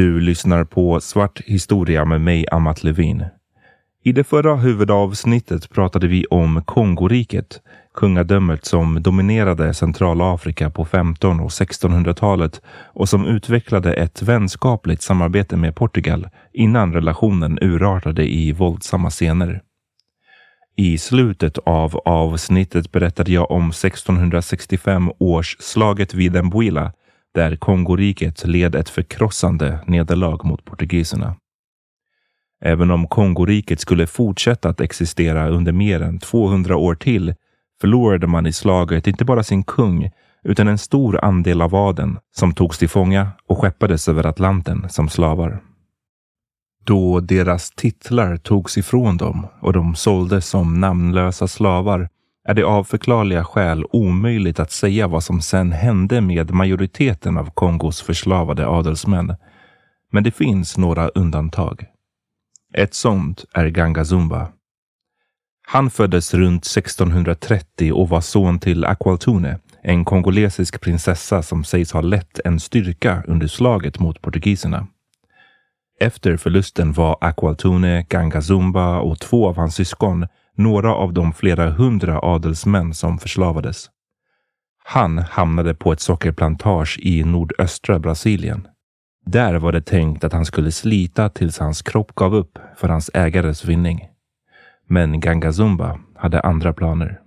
Du lyssnar på Svart historia med mig, Amat Levin. I det förra huvudavsnittet pratade vi om Kongoriket, kungadömet som dominerade Centralafrika på 15 och 1600-talet och som utvecklade ett vänskapligt samarbete med Portugal innan relationen urartade i våldsamma scener. I slutet av avsnittet berättade jag om 1665 års slaget vid Mbuila där Kongoriket led ett förkrossande nederlag mot portugiserna. Även om Kongoriket skulle fortsätta att existera under mer än 200 år till förlorade man i slaget inte bara sin kung utan en stor andel av adeln som togs till fånga och skeppades över Atlanten som slavar. Då deras titlar togs ifrån dem och de såldes som namnlösa slavar är det av förklarliga skäl omöjligt att säga vad som sen hände med majoriteten av Kongos förslavade adelsmän. Men det finns några undantag. Ett sånt är Ganga Zumba. Han föddes runt 1630 och var son till Aqualtune, en kongolesisk prinsessa som sägs ha lett en styrka under slaget mot portugiserna. Efter förlusten var Aqualtune, Gangazumba och två av hans syskon några av de flera hundra adelsmän som förslavades. Han hamnade på ett sockerplantage i nordöstra Brasilien. Där var det tänkt att han skulle slita tills hans kropp gav upp för hans ägares vinning. Men Gangazumba hade andra planer.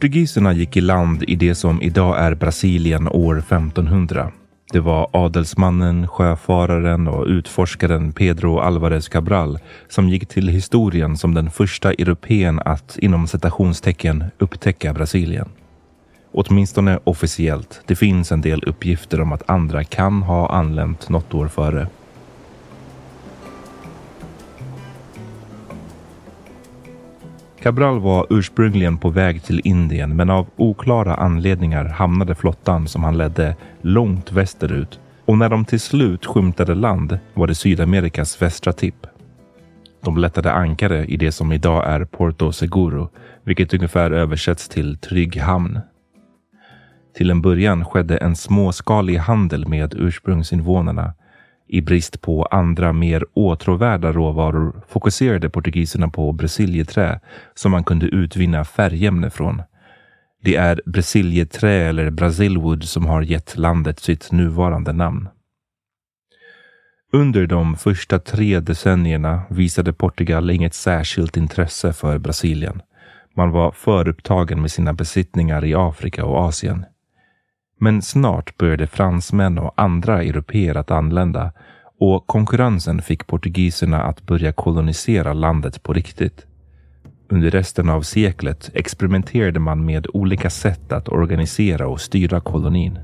Portugiserna gick i land i det som idag är Brasilien år 1500. Det var adelsmannen, sjöfararen och utforskaren Pedro Alvarez Cabral som gick till historien som den första europeen att inom citationstecken upptäcka Brasilien. Åtminstone officiellt. Det finns en del uppgifter om att andra kan ha anlänt något år före. Cabral var ursprungligen på väg till Indien men av oklara anledningar hamnade flottan som han ledde långt västerut och när de till slut skymtade land var det Sydamerikas västra tipp. De lättade ankare i det som idag är Porto Seguro, vilket ungefär översätts till trygg hamn. Till en början skedde en småskalig handel med ursprungsinvånarna i brist på andra mer åtråvärda råvaror fokuserade portugiserna på brasiljeträ som man kunde utvinna färgämne från. Det är brasiljeträ eller Brazilwood som har gett landet sitt nuvarande namn. Under de första tre decennierna visade Portugal inget särskilt intresse för Brasilien. Man var förupptagen med sina besittningar i Afrika och Asien. Men snart började fransmän och andra europeer att anlända och konkurrensen fick portugiserna att börja kolonisera landet på riktigt. Under resten av seklet experimenterade man med olika sätt att organisera och styra kolonin.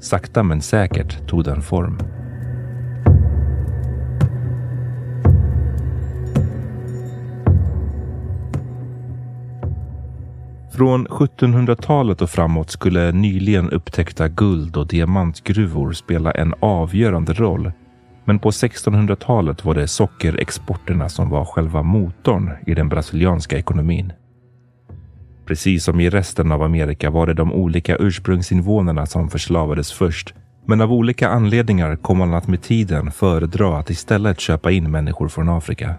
Sakta men säkert tog den form. Från 1700-talet och framåt skulle nyligen upptäckta guld och diamantgruvor spela en avgörande roll. Men på 1600-talet var det sockerexporterna som var själva motorn i den brasilianska ekonomin. Precis som i resten av Amerika var det de olika ursprungsinvånarna som förslavades först. Men av olika anledningar kom man att med tiden föredra att istället köpa in människor från Afrika.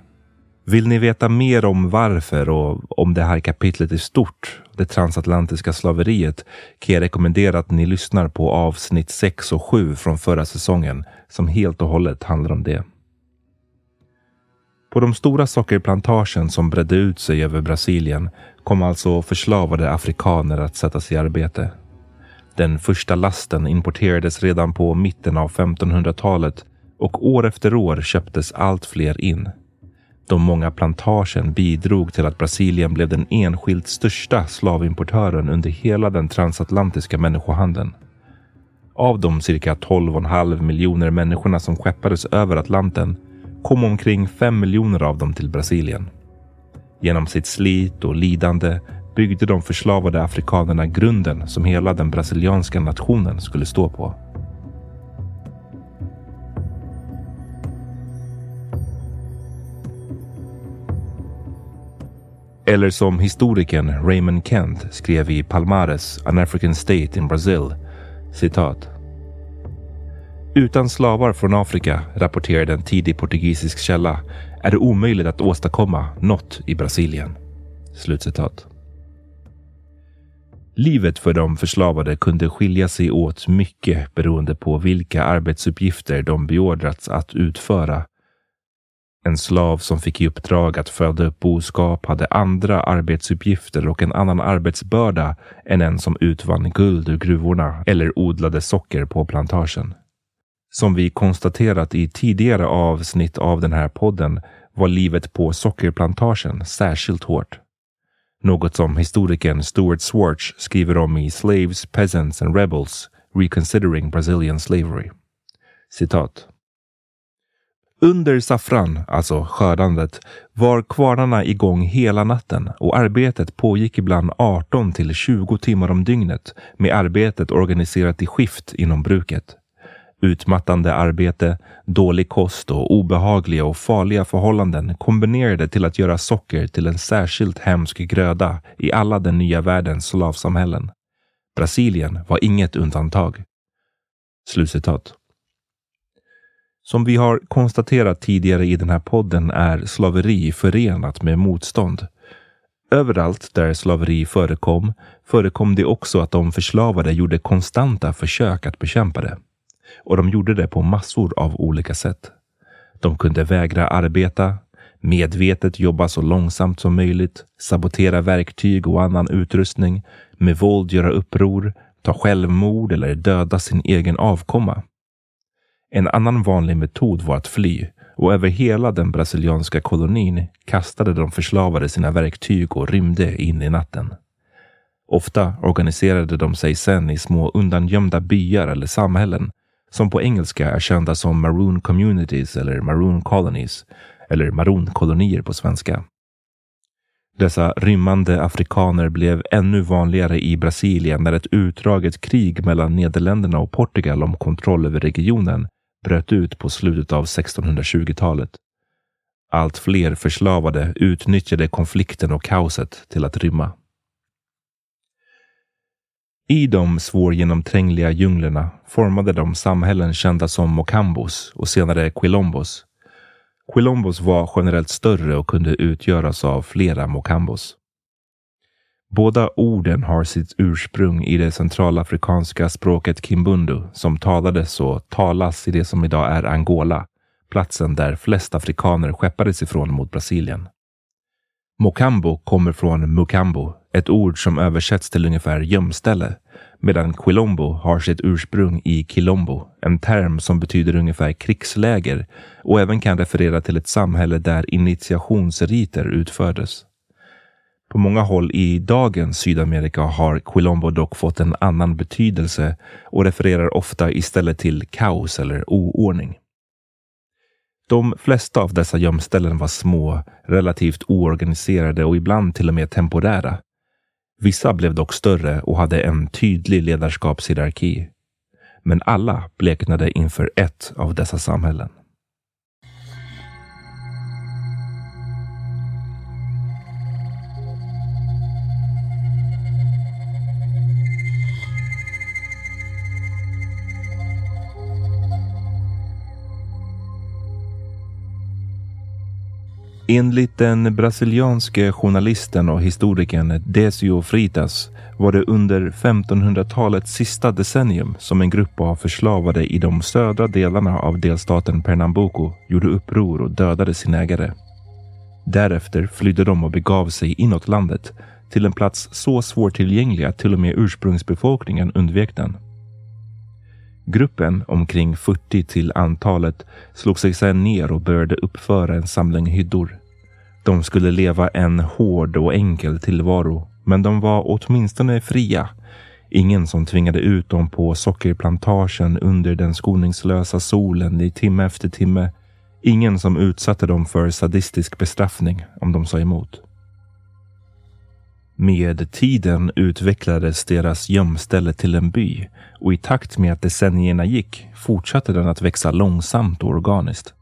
Vill ni veta mer om varför och om det här kapitlet i stort, det transatlantiska slaveriet, kan jag rekommendera att ni lyssnar på avsnitt 6 och 7 från förra säsongen som helt och hållet handlar om det. På de stora sockerplantagen som bredde ut sig över Brasilien kom alltså förslavade afrikaner att sättas i arbete. Den första lasten importerades redan på mitten av 1500-talet och år efter år köptes allt fler in. De många plantagen bidrog till att Brasilien blev den enskilt största slavimportören under hela den transatlantiska människohandeln. Av de cirka 12,5 miljoner människorna som skeppades över Atlanten kom omkring 5 miljoner av dem till Brasilien. Genom sitt slit och lidande byggde de förslavade afrikanerna grunden som hela den brasilianska nationen skulle stå på. Eller som historikern Raymond Kent skrev i Palmares An African State in Brazil. Citat. Utan slavar från Afrika, rapporterade en tidig portugisisk källa, är det omöjligt att åstadkomma något i Brasilien. Slutcitat. Livet för de förslavade kunde skilja sig åt mycket beroende på vilka arbetsuppgifter de beordrats att utföra en slav som fick i uppdrag att föda upp boskap hade andra arbetsuppgifter och en annan arbetsbörda än en som utvann guld ur gruvorna eller odlade socker på plantagen. Som vi konstaterat i tidigare avsnitt av den här podden var livet på sockerplantagen särskilt hårt. Något som historikern Stuart Swartz skriver om i Slaves, Peasants and Rebels Reconsidering Brazilian Slavery. Citat. Under saffran, alltså skördandet, var kvarnarna igång hela natten och arbetet pågick ibland 18 till 20 timmar om dygnet med arbetet organiserat i skift inom bruket. Utmattande arbete, dålig kost och obehagliga och farliga förhållanden kombinerade till att göra socker till en särskilt hemsk gröda i alla den nya världens slavsamhällen. Brasilien var inget undantag. Slutcitat. Som vi har konstaterat tidigare i den här podden är slaveri förenat med motstånd. Överallt där slaveri förekom, förekom det också att de förslavade gjorde konstanta försök att bekämpa det. Och de gjorde det på massor av olika sätt. De kunde vägra arbeta, medvetet jobba så långsamt som möjligt, sabotera verktyg och annan utrustning, med våld göra uppror, ta självmord eller döda sin egen avkomma. En annan vanlig metod var att fly och över hela den brasilianska kolonin kastade de förslavade sina verktyg och rymde in i natten. Ofta organiserade de sig sen i små undangömda byar eller samhällen som på engelska är kända som maroon communities eller maroon colonies eller maronkolonier på svenska. Dessa rymmande afrikaner blev ännu vanligare i Brasilien när ett utdraget krig mellan Nederländerna och Portugal om kontroll över regionen bröt ut på slutet av 1620-talet. Allt fler förslavade utnyttjade konflikten och kaoset till att rymma. I de svårgenomträngliga djunglerna formade de samhällen kända som Mocambos och senare Quilombos. Quilombos var generellt större och kunde utgöras av flera Mocambos. Båda orden har sitt ursprung i det centralafrikanska språket kimbundu som talades och talas i det som idag är Angola, platsen där flest afrikaner skeppades ifrån mot Brasilien. Mokambo kommer från mukambo, ett ord som översätts till ungefär gömställe, medan Quilombo har sitt ursprung i Quilombo, en term som betyder ungefär krigsläger och även kan referera till ett samhälle där initiationsriter utfördes. På många håll i dagens Sydamerika har Quilombo dock fått en annan betydelse och refererar ofta istället till kaos eller oordning. De flesta av dessa gömställen var små, relativt oorganiserade och ibland till och med temporära. Vissa blev dock större och hade en tydlig ledarskapshierarki. Men alla bleknade inför ett av dessa samhällen. Enligt den brasilianske journalisten och historikern Desio Fritas var det under 1500-talets sista decennium som en grupp av förslavade i de södra delarna av delstaten Pernambuco gjorde uppror och dödade sin ägare. Därefter flydde de och begav sig inåt landet till en plats så svårtillgänglig att till och med ursprungsbefolkningen undvek den. Gruppen, omkring 40 till antalet, slog sig sedan ner och började uppföra en samling hyddor. De skulle leva en hård och enkel tillvaro, men de var åtminstone fria. Ingen som tvingade ut dem på sockerplantagen under den skoningslösa solen i timme efter timme. Ingen som utsatte dem för sadistisk bestraffning om de sa emot. Med tiden utvecklades deras gömställe till en by och i takt med att decennierna gick fortsatte den att växa långsamt och organiskt.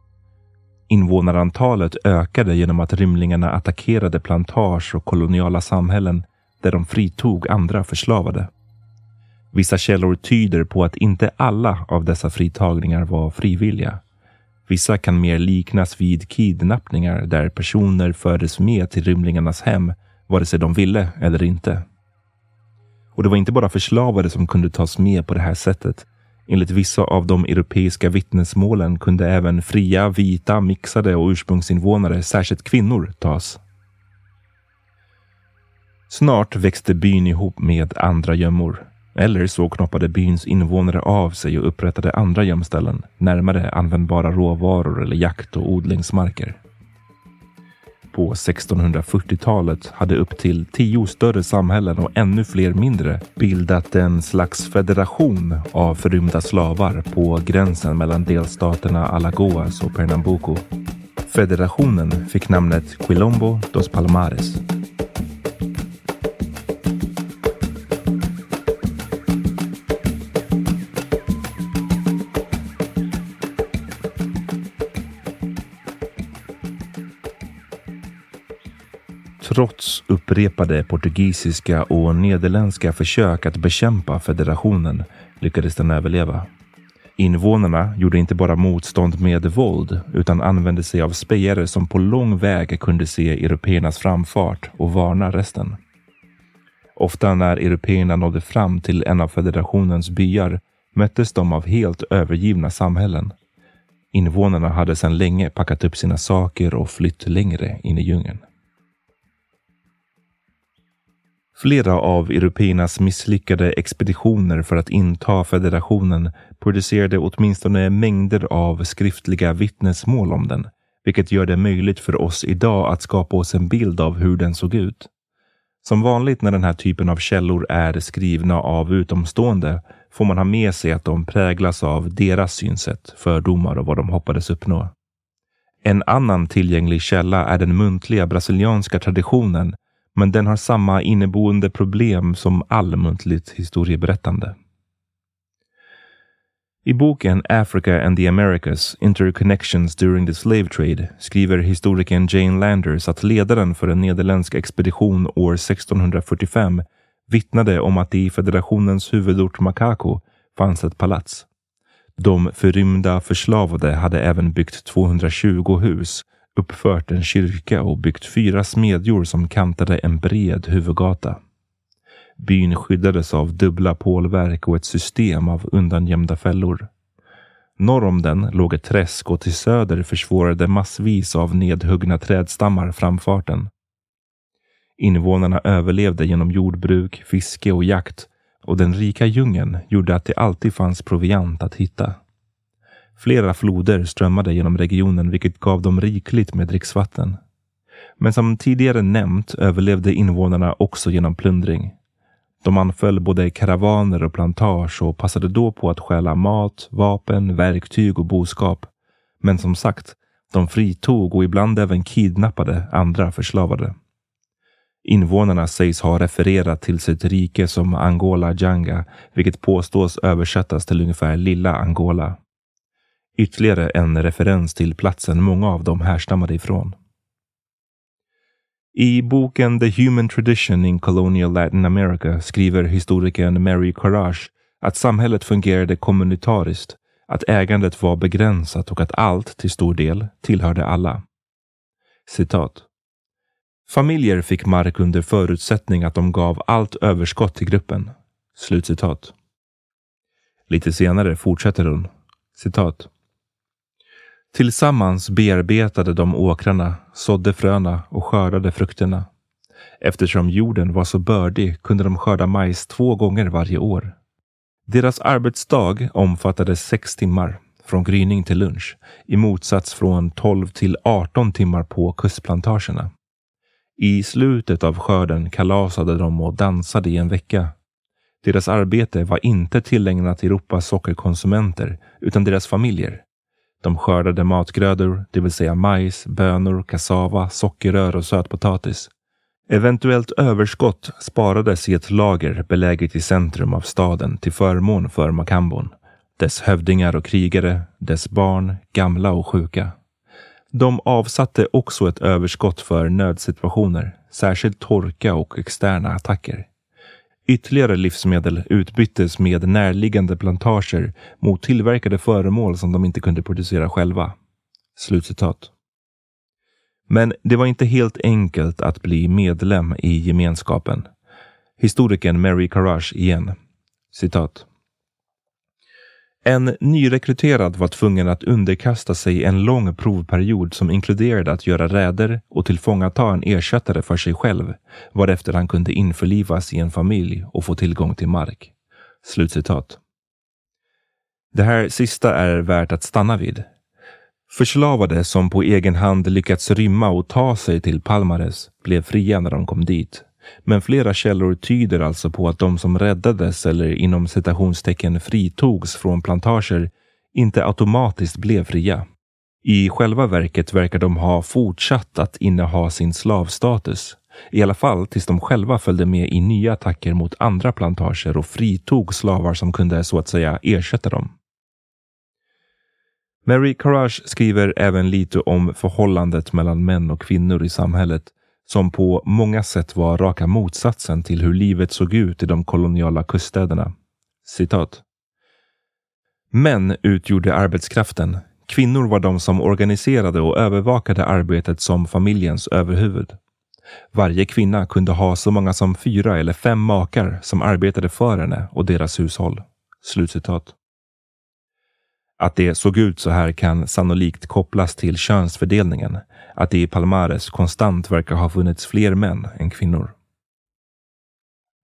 Invånarantalet ökade genom att rymlingarna attackerade plantage och koloniala samhällen där de fritog andra förslavade. Vissa källor tyder på att inte alla av dessa fritagningar var frivilliga. Vissa kan mer liknas vid kidnappningar där personer fördes med till rymlingarnas hem vare sig de ville eller inte. Och det var inte bara förslavade som kunde tas med på det här sättet. Enligt vissa av de europeiska vittnesmålen kunde även fria, vita, mixade och ursprungsinvånare, särskilt kvinnor, tas. Snart växte byn ihop med andra gömmor. Eller så knoppade byns invånare av sig och upprättade andra gömställen närmare användbara råvaror eller jakt och odlingsmarker på 1640-talet hade upp till tio större samhällen och ännu fler mindre bildat en slags federation av förrymda slavar på gränsen mellan delstaterna Alagoas och Pernambuco. Federationen fick namnet Quilombo dos Palmares Trots upprepade portugisiska och nederländska försök att bekämpa federationen lyckades den överleva. Invånarna gjorde inte bara motstånd med våld utan använde sig av spejare som på lång väg kunde se européernas framfart och varna resten. Ofta när européerna nådde fram till en av federationens byar möttes de av helt övergivna samhällen. Invånarna hade sedan länge packat upp sina saker och flytt längre in i djungeln. Flera av européernas misslyckade expeditioner för att inta federationen producerade åtminstone mängder av skriftliga vittnesmål om den, vilket gör det möjligt för oss idag att skapa oss en bild av hur den såg ut. Som vanligt när den här typen av källor är skrivna av utomstående får man ha med sig att de präglas av deras synsätt, fördomar och vad de hoppades uppnå. En annan tillgänglig källa är den muntliga brasilianska traditionen men den har samma inneboende problem som all muntligt historieberättande. I boken Africa and the Americas Interconnections during the Slave Trade skriver historikern Jane Landers att ledaren för en nederländsk expedition år 1645 vittnade om att det i federationens huvudort Makako fanns ett palats. De förrymda förslavade hade även byggt 220 hus uppfört en kyrka och byggt fyra smedjor som kantade en bred huvudgata. Byn skyddades av dubbla pålverk och ett system av undangömda fällor. Norr om den låg ett träsk och till söder försvårade massvis av nedhuggna trädstammar framfarten. Invånarna överlevde genom jordbruk, fiske och jakt och den rika djungeln gjorde att det alltid fanns proviant att hitta. Flera floder strömmade genom regionen vilket gav dem rikligt med dricksvatten. Men som tidigare nämnt överlevde invånarna också genom plundring. De anföll både karavaner och plantage och passade då på att stjäla mat, vapen, verktyg och boskap. Men som sagt, de fritog och ibland även kidnappade andra förslavade. Invånarna sägs ha refererat till sitt rike som Angola Janga, vilket påstås översättas till ungefär Lilla Angola. Ytterligare en referens till platsen många av dem härstammade ifrån. I boken The Human Tradition in Colonial Latin America skriver historikern Mary Courage att samhället fungerade kommunitariskt, att ägandet var begränsat och att allt, till stor del, tillhörde alla. Citat. Familjer fick mark under förutsättning att de gav allt överskott till gruppen. Slutcitat. Lite senare fortsätter hon. Citat. Tillsammans bearbetade de åkrarna, sådde fröna och skördade frukterna. Eftersom jorden var så bördig kunde de skörda majs två gånger varje år. Deras arbetsdag omfattade sex timmar, från gryning till lunch, i motsats från 12 till 18 timmar på kustplantagerna. I slutet av skörden kalasade de och dansade i en vecka. Deras arbete var inte tillägnat Europas sockerkonsumenter, utan deras familjer. De skördade matgrödor, det vill säga majs, bönor, kassava, sockerrör och sötpotatis. Eventuellt överskott sparades i ett lager beläget i centrum av staden till förmån för Makambon, dess hövdingar och krigare, dess barn, gamla och sjuka. De avsatte också ett överskott för nödsituationer, särskilt torka och externa attacker. Ytterligare livsmedel utbyttes med närliggande plantager mot tillverkade föremål som de inte kunde producera själva. Slutcitat. Men det var inte helt enkelt att bli medlem i gemenskapen. Historikern Mary Karash igen. Citat. En nyrekryterad var tvungen att underkasta sig en lång provperiod som inkluderade att göra räder och tillfångata en ersättare för sig själv, varefter han kunde införlivas i en familj och få tillgång till mark. Slutcitat. Det här sista är värt att stanna vid. Förslavade som på egen hand lyckats rymma och ta sig till Palmares blev fria när de kom dit men flera källor tyder alltså på att de som räddades eller inom citationstecken fritogs från plantager inte automatiskt blev fria. I själva verket verkar de ha fortsatt att inneha sin slavstatus. I alla fall tills de själva följde med i nya attacker mot andra plantager och fritog slavar som kunde så att säga ersätta dem. Mary Courage skriver även lite om förhållandet mellan män och kvinnor i samhället som på många sätt var raka motsatsen till hur livet såg ut i de koloniala kuststäderna. Citat. Män utgjorde arbetskraften. Kvinnor var de som organiserade och övervakade arbetet som familjens överhuvud. Varje kvinna kunde ha så många som fyra eller fem makar som arbetade för henne och deras hushåll. Slutcitat. Att det såg ut så här kan sannolikt kopplas till könsfördelningen. Att det i Palmares konstant verkar ha funnits fler män än kvinnor.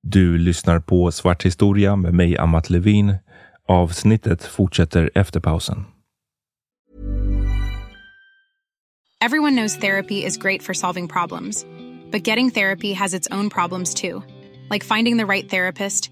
Du lyssnar på Svart historia med mig, Amat Levin. Avsnittet fortsätter efter pausen. Everyone knows therapy is great for solving problems. But getting therapy has its own problems too. Like finding the right therapist,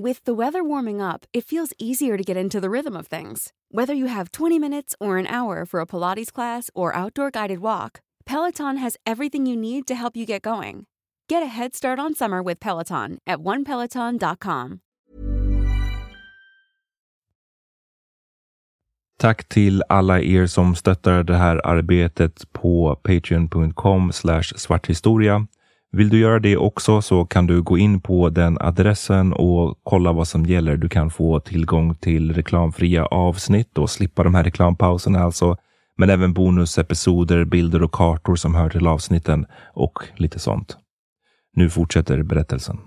With the weather warming up, it feels easier to get into the rhythm of things. Whether you have 20 minutes or an hour for a Pilates class or outdoor guided walk, Peloton has everything you need to help you get going. Get a head start on summer with Peloton at onepeloton.com. Tack till alla er som stöttar det här arbetet på patreon.com svarthistoria. Vill du göra det också så kan du gå in på den adressen och kolla vad som gäller. Du kan få tillgång till reklamfria avsnitt och slippa de här reklampauserna alltså. Men även bonusepisoder, bilder och kartor som hör till avsnitten och lite sånt. Nu fortsätter berättelsen.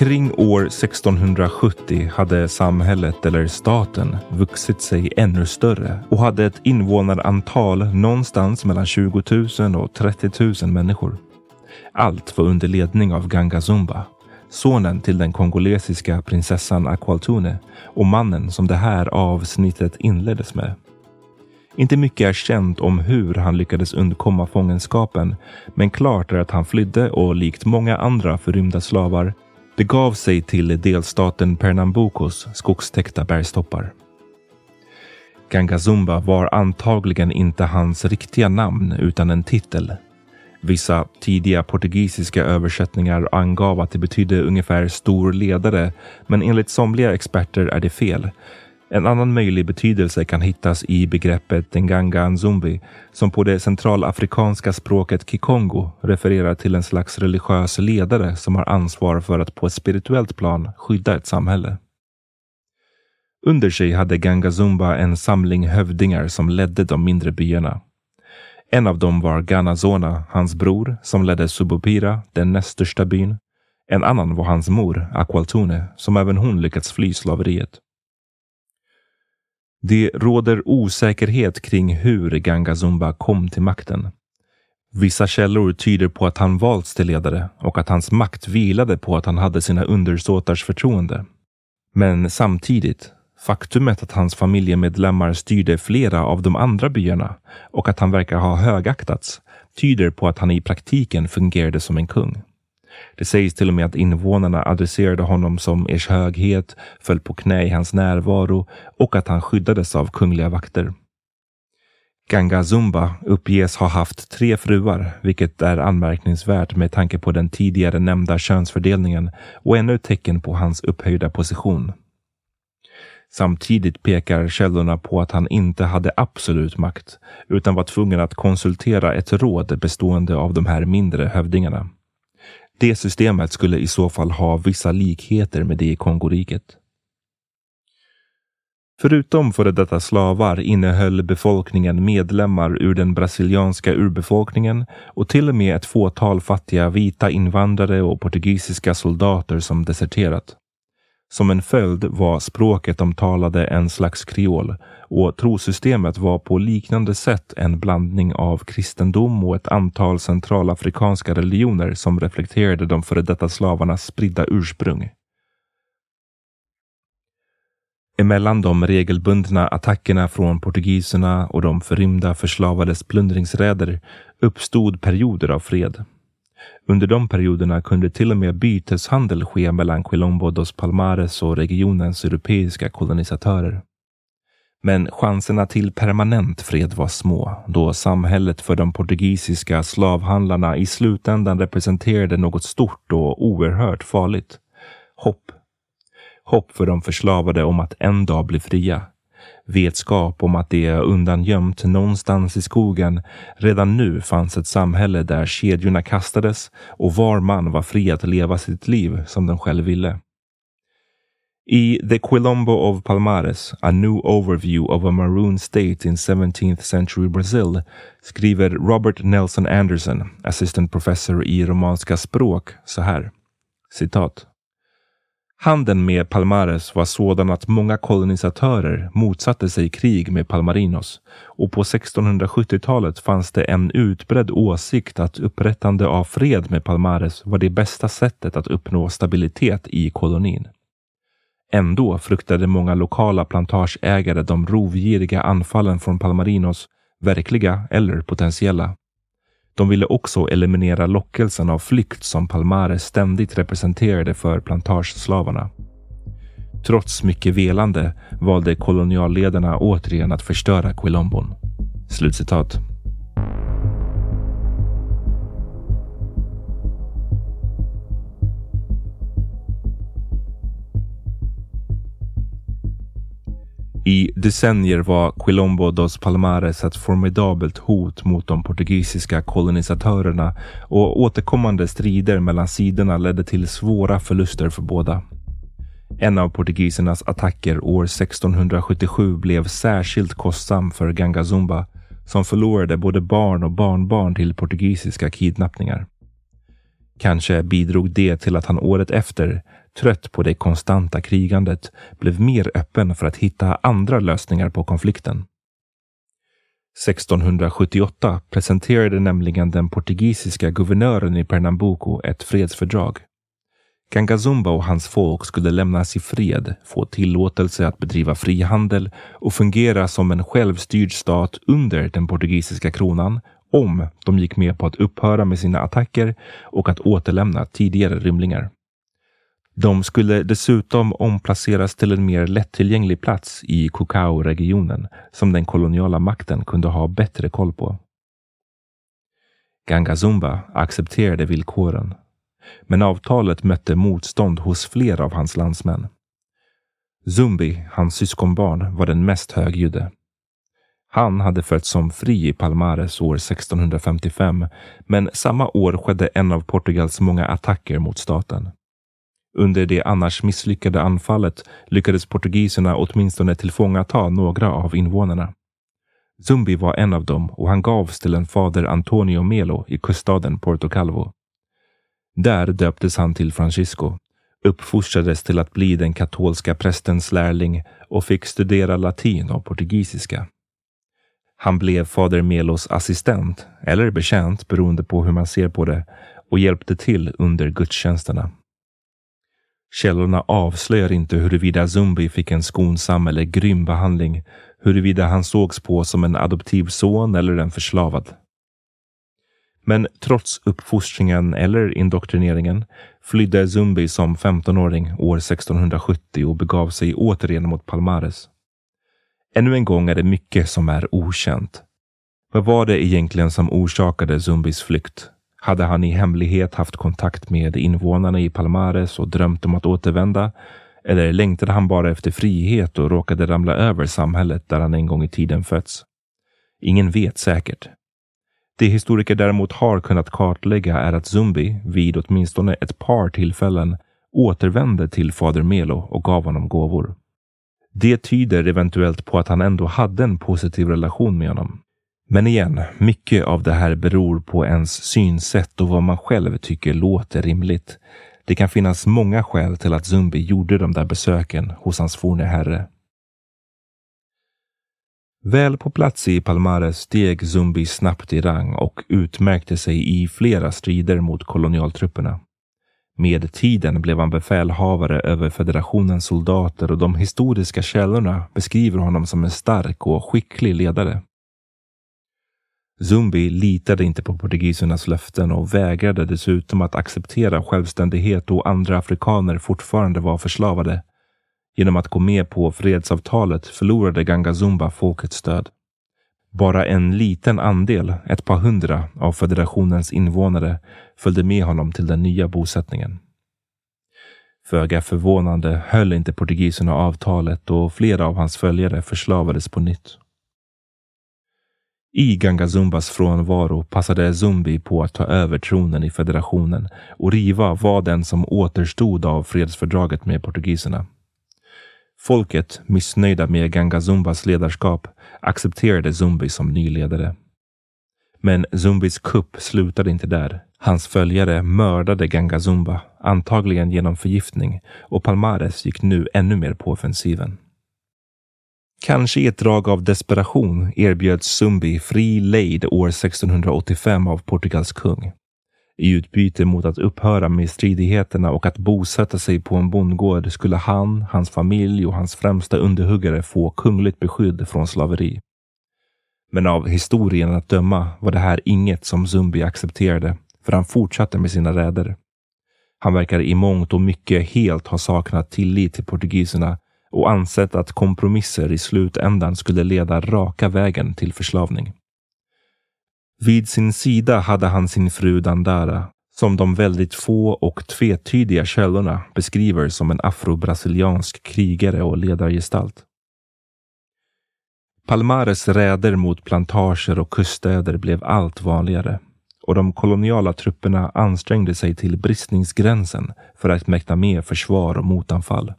Kring år 1670 hade samhället eller staten vuxit sig ännu större och hade ett invånarantal någonstans mellan 20 000 och 30 000 människor. Allt var under ledning av Ganga Zumba, sonen till den kongolesiska prinsessan Aqualtune och mannen som det här avsnittet inleddes med. Inte mycket är känt om hur han lyckades undkomma fångenskapen, men klart är att han flydde och likt många andra förrymda slavar begav sig till delstaten Pernambucos skogstäckta bergstoppar. Gangazumba var antagligen inte hans riktiga namn utan en titel. Vissa tidiga portugisiska översättningar angav att det betydde ungefär stor ledare, men enligt somliga experter är det fel en annan möjlig betydelse kan hittas i begreppet Nganga Nzumbi som på det centralafrikanska språket kikongo refererar till en slags religiös ledare som har ansvar för att på ett spirituellt plan skydda ett samhälle. Under sig hade Ganga Zumba en samling hövdingar som ledde de mindre byarna. En av dem var Ganazona, hans bror, som ledde Subupira, den näst största byn. En annan var hans mor, Akwaltune, som även hon lyckats fly slaveriet. Det råder osäkerhet kring hur Gangazumba kom till makten. Vissa källor tyder på att han valts till ledare och att hans makt vilade på att han hade sina undersåtars förtroende. Men samtidigt, faktumet att hans familjemedlemmar styrde flera av de andra byarna och att han verkar ha högaktats tyder på att han i praktiken fungerade som en kung. Det sägs till och med att invånarna adresserade honom som ers höghet, föll på knä i hans närvaro och att han skyddades av kungliga vakter. Ganga Zumba uppges ha haft tre fruar, vilket är anmärkningsvärt med tanke på den tidigare nämnda könsfördelningen och ännu ett tecken på hans upphöjda position. Samtidigt pekar källorna på att han inte hade absolut makt, utan var tvungen att konsultera ett råd bestående av de här mindre hövdingarna. Det systemet skulle i så fall ha vissa likheter med det i Kongoriket. Förutom före detta slavar innehöll befolkningen medlemmar ur den brasilianska urbefolkningen och till och med ett fåtal fattiga vita invandrare och portugisiska soldater som deserterat. Som en följd var språket de talade en slags kreol och trosystemet var på liknande sätt en blandning av kristendom och ett antal centralafrikanska religioner som reflekterade de före detta slavarnas spridda ursprung. Emellan de regelbundna attackerna från portugiserna och de förrymda förslavades plundringsräder uppstod perioder av fred. Under de perioderna kunde till och med byteshandel ske mellan Quilombo dos Palmares och regionens europeiska kolonisatörer. Men chanserna till permanent fred var små då samhället för de portugisiska slavhandlarna i slutändan representerade något stort och oerhört farligt. Hopp. Hopp för de förslavade om att en dag bli fria. Vetskap om att det är undangömt någonstans i skogen redan nu fanns ett samhälle där kedjorna kastades och var man var fri att leva sitt liv som den själv ville. I The Quilombo of Palmares, A New Overview of a Maroon State in 17th Century Brazil skriver Robert Nelson Anderson, assistant professor i romanska språk, så här. Citat. Handeln med Palmares var sådan att många kolonisatörer motsatte sig krig med Palmarinos och på 1670-talet fanns det en utbredd åsikt att upprättande av fred med Palmares var det bästa sättet att uppnå stabilitet i kolonin. Ändå fruktade många lokala plantageägare de rovgiriga anfallen från Palmarinos, verkliga eller potentiella. De ville också eliminera lockelsen av flykt som Palmares ständigt representerade för plantageslavarna. Trots mycket velande valde kolonialledarna återigen att förstöra Quilombon. Slutcitat. I decennier var Quilombo dos Palmares ett formidabelt hot mot de portugisiska kolonisatörerna och återkommande strider mellan sidorna ledde till svåra förluster för båda. En av portugisernas attacker år 1677 blev särskilt kostsam för Gangazumba som förlorade både barn och barnbarn till portugisiska kidnappningar. Kanske bidrog det till att han året efter, trött på det konstanta krigandet, blev mer öppen för att hitta andra lösningar på konflikten. 1678 presenterade nämligen den portugisiska guvernören i Pernambuco ett fredsfördrag. Gangazumba och hans folk skulle lämnas i fred, få tillåtelse att bedriva frihandel och fungera som en självstyrd stat under den portugisiska kronan om de gick med på att upphöra med sina attacker och att återlämna tidigare rymlingar. De skulle dessutom omplaceras till en mer lättillgänglig plats i Cocao-regionen som den koloniala makten kunde ha bättre koll på. Gangazumba accepterade villkoren men avtalet mötte motstånd hos flera av hans landsmän. Zumbi, hans syskonbarn, var den mest högljudde. Han hade fötts som fri i Palmares år 1655, men samma år skedde en av Portugals många attacker mot staten. Under det annars misslyckade anfallet lyckades portugiserna åtminstone tillfångata några av invånarna. Zumbi var en av dem och han gavs till en fader Antonio Melo i kuststaden Porto Calvo. Där döptes han till Francisco, uppfostrades till att bli den katolska prästens lärling och fick studera latin och portugisiska. Han blev fader Melos assistent, eller betjänt beroende på hur man ser på det, och hjälpte till under gudstjänsterna. Källorna avslöjar inte huruvida Zumbi fick en skonsam eller grym behandling, huruvida han sågs på som en adoptivson eller en förslavad. Men trots uppfostringen eller indoktrineringen flydde Zumbi som 15-åring år 1670 och begav sig återigen mot Palmares. Ännu en gång är det mycket som är okänt. Vad var det egentligen som orsakade Zumbis flykt? Hade han i hemlighet haft kontakt med invånarna i Palmares och drömt om att återvända? Eller längtade han bara efter frihet och råkade ramla över samhället där han en gång i tiden fötts? Ingen vet säkert. Det historiker däremot har kunnat kartlägga är att Zumbi vid åtminstone ett par tillfällen återvände till fader Melo och gav honom gåvor. Det tyder eventuellt på att han ändå hade en positiv relation med honom. Men igen, mycket av det här beror på ens synsätt och vad man själv tycker låter rimligt. Det kan finnas många skäl till att Zumbi gjorde de där besöken hos hans forne herre. Väl på plats i Palmares steg Zumbi snabbt i rang och utmärkte sig i flera strider mot kolonialtrupperna. Med tiden blev han befälhavare över federationens soldater och de historiska källorna beskriver honom som en stark och skicklig ledare. Zumbi litade inte på portugisernas löften och vägrade dessutom att acceptera självständighet då andra afrikaner fortfarande var förslavade. Genom att gå med på fredsavtalet förlorade Ganga Zumba folkets stöd. Bara en liten andel, ett par hundra, av federationens invånare följde med honom till den nya bosättningen. Föga förvånande höll inte portugiserna avtalet och flera av hans följare förslavades på nytt. I Ganga Zumbas frånvaro passade Zumbi på att ta över tronen i federationen och riva var den som återstod av fredsfördraget med portugiserna. Folket, missnöjda med Ganga Zumbas ledarskap, accepterade Zumbi som ny ledare. Men Zumbis kupp slutade inte där. Hans följare mördade Ganga Zumba, antagligen genom förgiftning, och Palmares gick nu ännu mer på offensiven. Kanske i ett drag av desperation erbjöds Zumbi fri lejd år 1685 av Portugals kung i utbyte mot att upphöra med stridigheterna och att bosätta sig på en bondgård skulle han, hans familj och hans främsta underhuggare få kungligt beskydd från slaveri. Men av historien att döma var det här inget som Zumbi accepterade, för han fortsatte med sina räder. Han verkar i mångt och mycket helt ha saknat tillit till portugiserna och ansett att kompromisser i slutändan skulle leda raka vägen till förslavning. Vid sin sida hade han sin fru Dandara, som de väldigt få och tvetydiga källorna beskriver som en afro-brasiliansk krigare och ledargestalt. Palmares räder mot plantager och kuststäder blev allt vanligare och de koloniala trupperna ansträngde sig till bristningsgränsen för att mäkta med försvar och motanfall.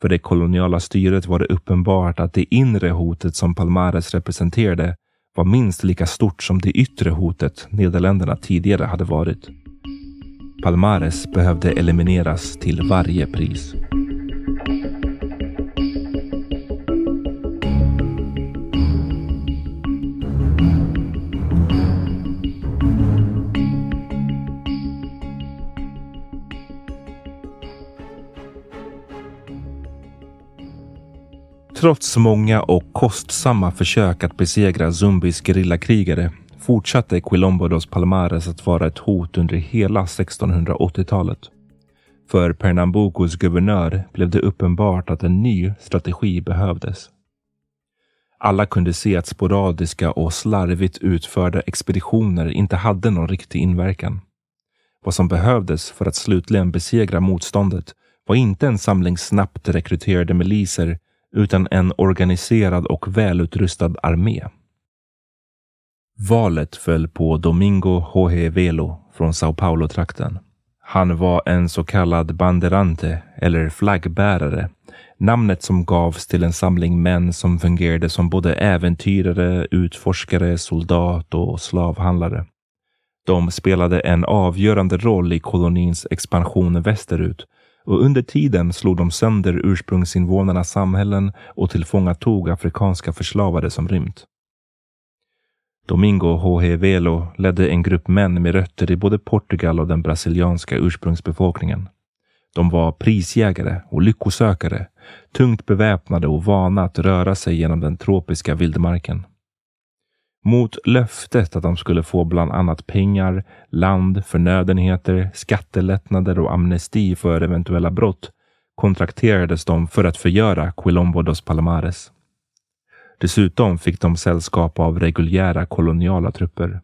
För det koloniala styret var det uppenbart att det inre hotet som Palmares representerade var minst lika stort som det yttre hotet Nederländerna tidigare hade varit. Palmares behövde elimineras till varje pris. Trots många och kostsamma försök att besegra Zumbis gerillakrigare fortsatte Quilombo dos Palmares att vara ett hot under hela 1680-talet. För Pernambucos guvernör blev det uppenbart att en ny strategi behövdes. Alla kunde se att sporadiska och slarvigt utförda expeditioner inte hade någon riktig inverkan. Vad som behövdes för att slutligen besegra motståndet var inte en samling snabbt rekryterade miliser utan en organiserad och välutrustad armé. Valet föll på Domingo Jorge Velo från Sao Paulo-trakten. Han var en så kallad banderante eller flaggbärare, namnet som gavs till en samling män som fungerade som både äventyrare, utforskare, soldat och slavhandlare. De spelade en avgörande roll i kolonins expansion västerut och under tiden slog de sönder ursprungsinvånarnas samhällen och tillfångatog afrikanska förslavade som rymt. Domingo H.H. Velo ledde en grupp män med rötter i både Portugal och den brasilianska ursprungsbefolkningen. De var prisjägare och lyckosökare, tungt beväpnade och vana att röra sig genom den tropiska vildmarken. Mot löftet att de skulle få bland annat pengar, land, förnödenheter, skattelättnader och amnesti för eventuella brott kontrakterades de för att förgöra Quilombo dos Palomares. Dessutom fick de sällskap av reguljära koloniala trupper.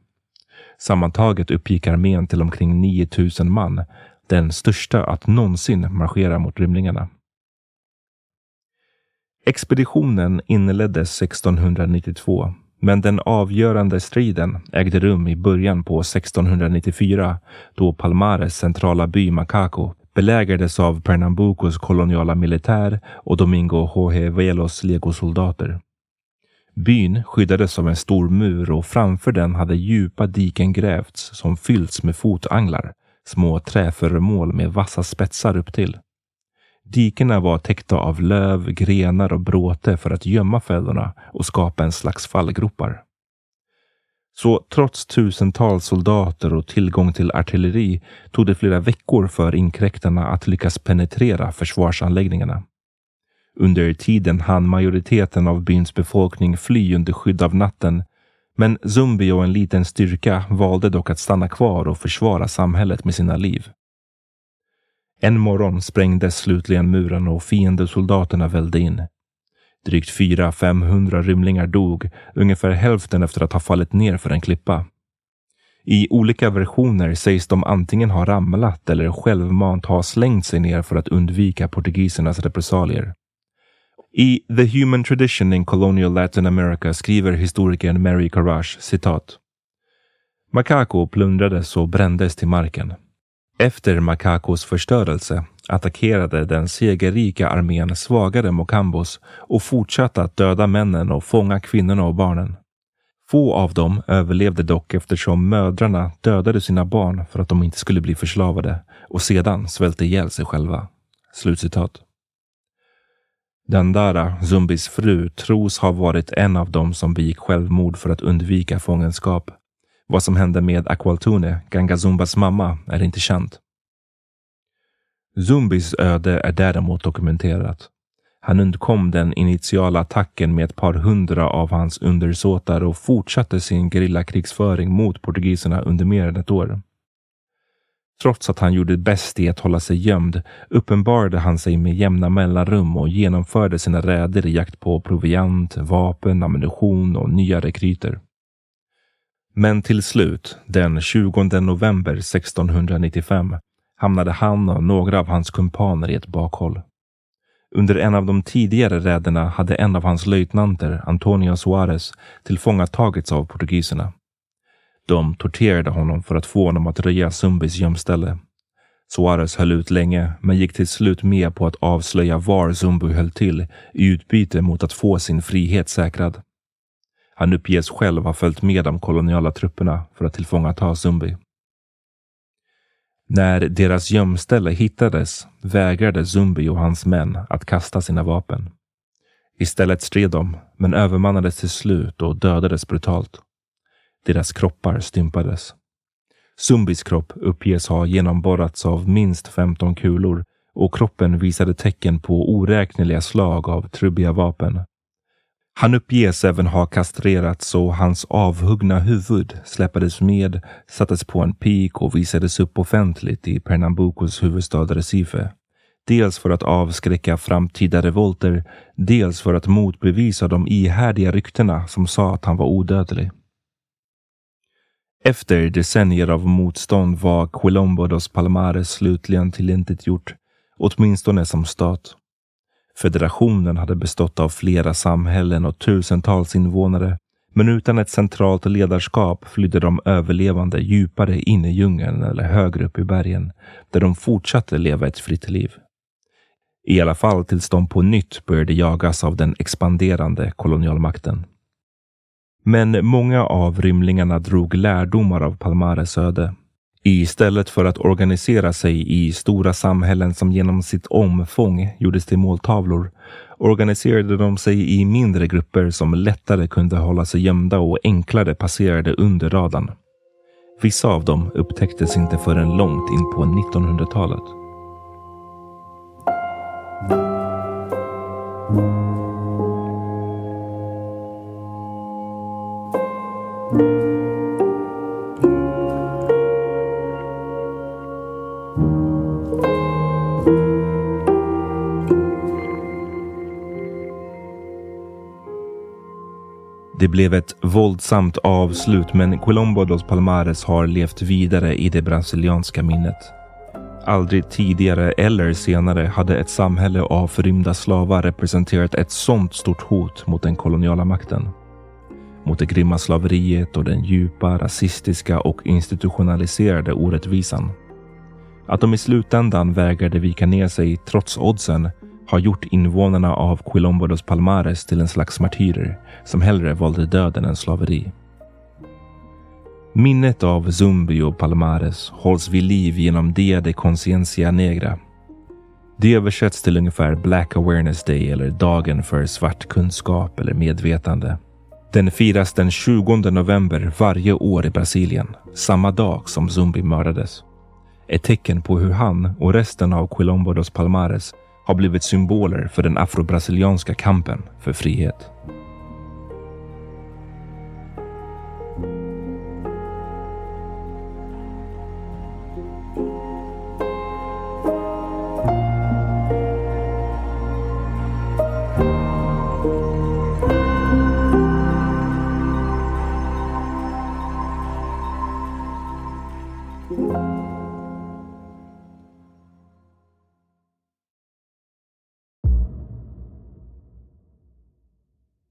Sammantaget uppgick armén till omkring 9000 man, den största att någonsin marschera mot rymlingarna. Expeditionen inleddes 1692 men den avgörande striden ägde rum i början på 1694 då Palmares centrala by Macaco belägrades av Pernambucos koloniala militär och Domingo Jorge Velos legosoldater. Byn skyddades av en stor mur och framför den hade djupa diken grävts som fyllts med fotanglar, små träföremål med vassa spetsar upp till. Dikena var täckta av löv, grenar och bråte för att gömma fällorna och skapa en slags fallgropar. Så trots tusentals soldater och tillgång till artilleri tog det flera veckor för inkräktarna att lyckas penetrera försvarsanläggningarna. Under tiden hann majoriteten av byns befolkning fly under skydd av natten, men Zumbi och en liten styrka valde dock att stanna kvar och försvara samhället med sina liv. En morgon sprängdes slutligen muren och fiendesoldaterna välde in. Drygt 400-500 rymlingar dog, ungefär hälften efter att ha fallit ner för en klippa. I olika versioner sägs de antingen ha ramlat eller självmant ha slängt sig ner för att undvika portugisernas repressalier. I The Human Tradition in Colonial Latin America skriver historikern Mary Carrage citat. Macaco plundrades och brändes till marken. Efter Makakos förstörelse attackerade den segerrika armén svagare Mokambos och fortsatte att döda männen och fånga kvinnorna och barnen. Få av dem överlevde dock eftersom mödrarna dödade sina barn för att de inte skulle bli förslavade och sedan svälte ihjäl sig själva. Slutcitat. Dandara, Zumbis fru, tros ha varit en av dem som begick självmord för att undvika fångenskap. Vad som hände med Aqualtune, Gangazumbas mamma, är inte känt. Zumbis öde är däremot dokumenterat. Han undkom den initiala attacken med ett par hundra av hans undersåtar och fortsatte sin gerillakrigsföring mot portugiserna under mer än ett år. Trots att han gjorde bäst i att hålla sig gömd uppenbarade han sig med jämna mellanrum och genomförde sina räder i jakt på proviant, vapen, ammunition och nya rekryter. Men till slut, den 20 november 1695, hamnade han och några av hans kumpaner i ett bakhåll. Under en av de tidigare räderna hade en av hans löjtnanter, Antonio Suarez, tillfångatagits av portugiserna. De torterade honom för att få honom att röja Zumbis gömställe. Suarez höll ut länge, men gick till slut med på att avslöja var Zumbu höll till i utbyte mot att få sin frihet säkrad. Han uppges själv ha följt med de koloniala trupperna för att tillfångata Zumbi. När deras gömställe hittades vägrade Zumbi och hans män att kasta sina vapen. Istället stred de, men övermannades till slut och dödades brutalt. Deras kroppar stympades. Zumbis kropp uppges ha genomborrats av minst 15 kulor och kroppen visade tecken på oräkneliga slag av trubbiga vapen. Han uppges även ha kastrerats och hans avhuggna huvud släpades med, sattes på en pik och visades upp offentligt i Pernambucos huvudstad Recife. Dels för att avskräcka framtida revolter, dels för att motbevisa de ihärdiga ryktena som sa att han var odödlig. Efter decennier av motstånd var Quilombo dos Palmares slutligen tillintetgjort, åtminstone som stat. Federationen hade bestått av flera samhällen och tusentals invånare, men utan ett centralt ledarskap flydde de överlevande djupare in i djungeln eller högre upp i bergen, där de fortsatte leva ett fritt liv. I alla fall tills de på nytt började jagas av den expanderande kolonialmakten. Men många av rymlingarna drog lärdomar av Palmares öde. Istället för att organisera sig i stora samhällen som genom sitt omfång gjordes till måltavlor organiserade de sig i mindre grupper som lättare kunde hålla sig gömda och enklare passerade under radarn. Vissa av dem upptäcktes inte förrän långt in på 1900-talet. Det blev ett våldsamt avslut men Quilombo dos Palmares har levt vidare i det brasilianska minnet. Aldrig tidigare eller senare hade ett samhälle av förrymda slavar representerat ett sådant stort hot mot den koloniala makten. Mot det grymma slaveriet och den djupa rasistiska och institutionaliserade orättvisan. Att de i slutändan vägrade vika ner sig trots oddsen har gjort invånarna av Quilombo dos Palmares till en slags martyrer som hellre valde döden än slaveri. Minnet av Zumbi och Palmares hålls vid liv genom Dia de Conciencia Negra. Det översätts till ungefär Black Awareness Day eller dagen för svart kunskap eller medvetande. Den firas den 20 november varje år i Brasilien, samma dag som Zumbi mördades. Ett tecken på hur han och resten av Quilombo dos Palmares har blivit symboler för den afrobrasilianska kampen för frihet.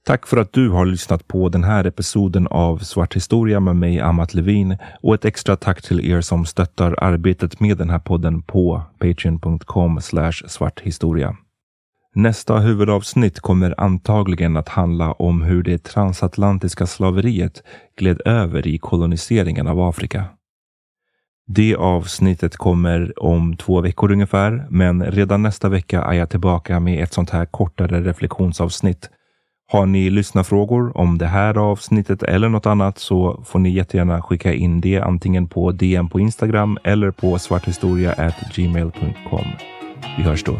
Tack för att du har lyssnat på den här episoden av Svart historia med mig, Amat Levin. Och ett extra tack till er som stöttar arbetet med den här podden på patreon.com svarthistoria. Nästa huvudavsnitt kommer antagligen att handla om hur det transatlantiska slaveriet gled över i koloniseringen av Afrika. Det avsnittet kommer om två veckor ungefär, men redan nästa vecka är jag tillbaka med ett sånt här kortare reflektionsavsnitt har ni lyssnarfrågor om det här avsnittet eller något annat så får ni jättegärna skicka in det antingen på DM på Instagram eller på svarthistoria.gmail.com. Vi hörs då.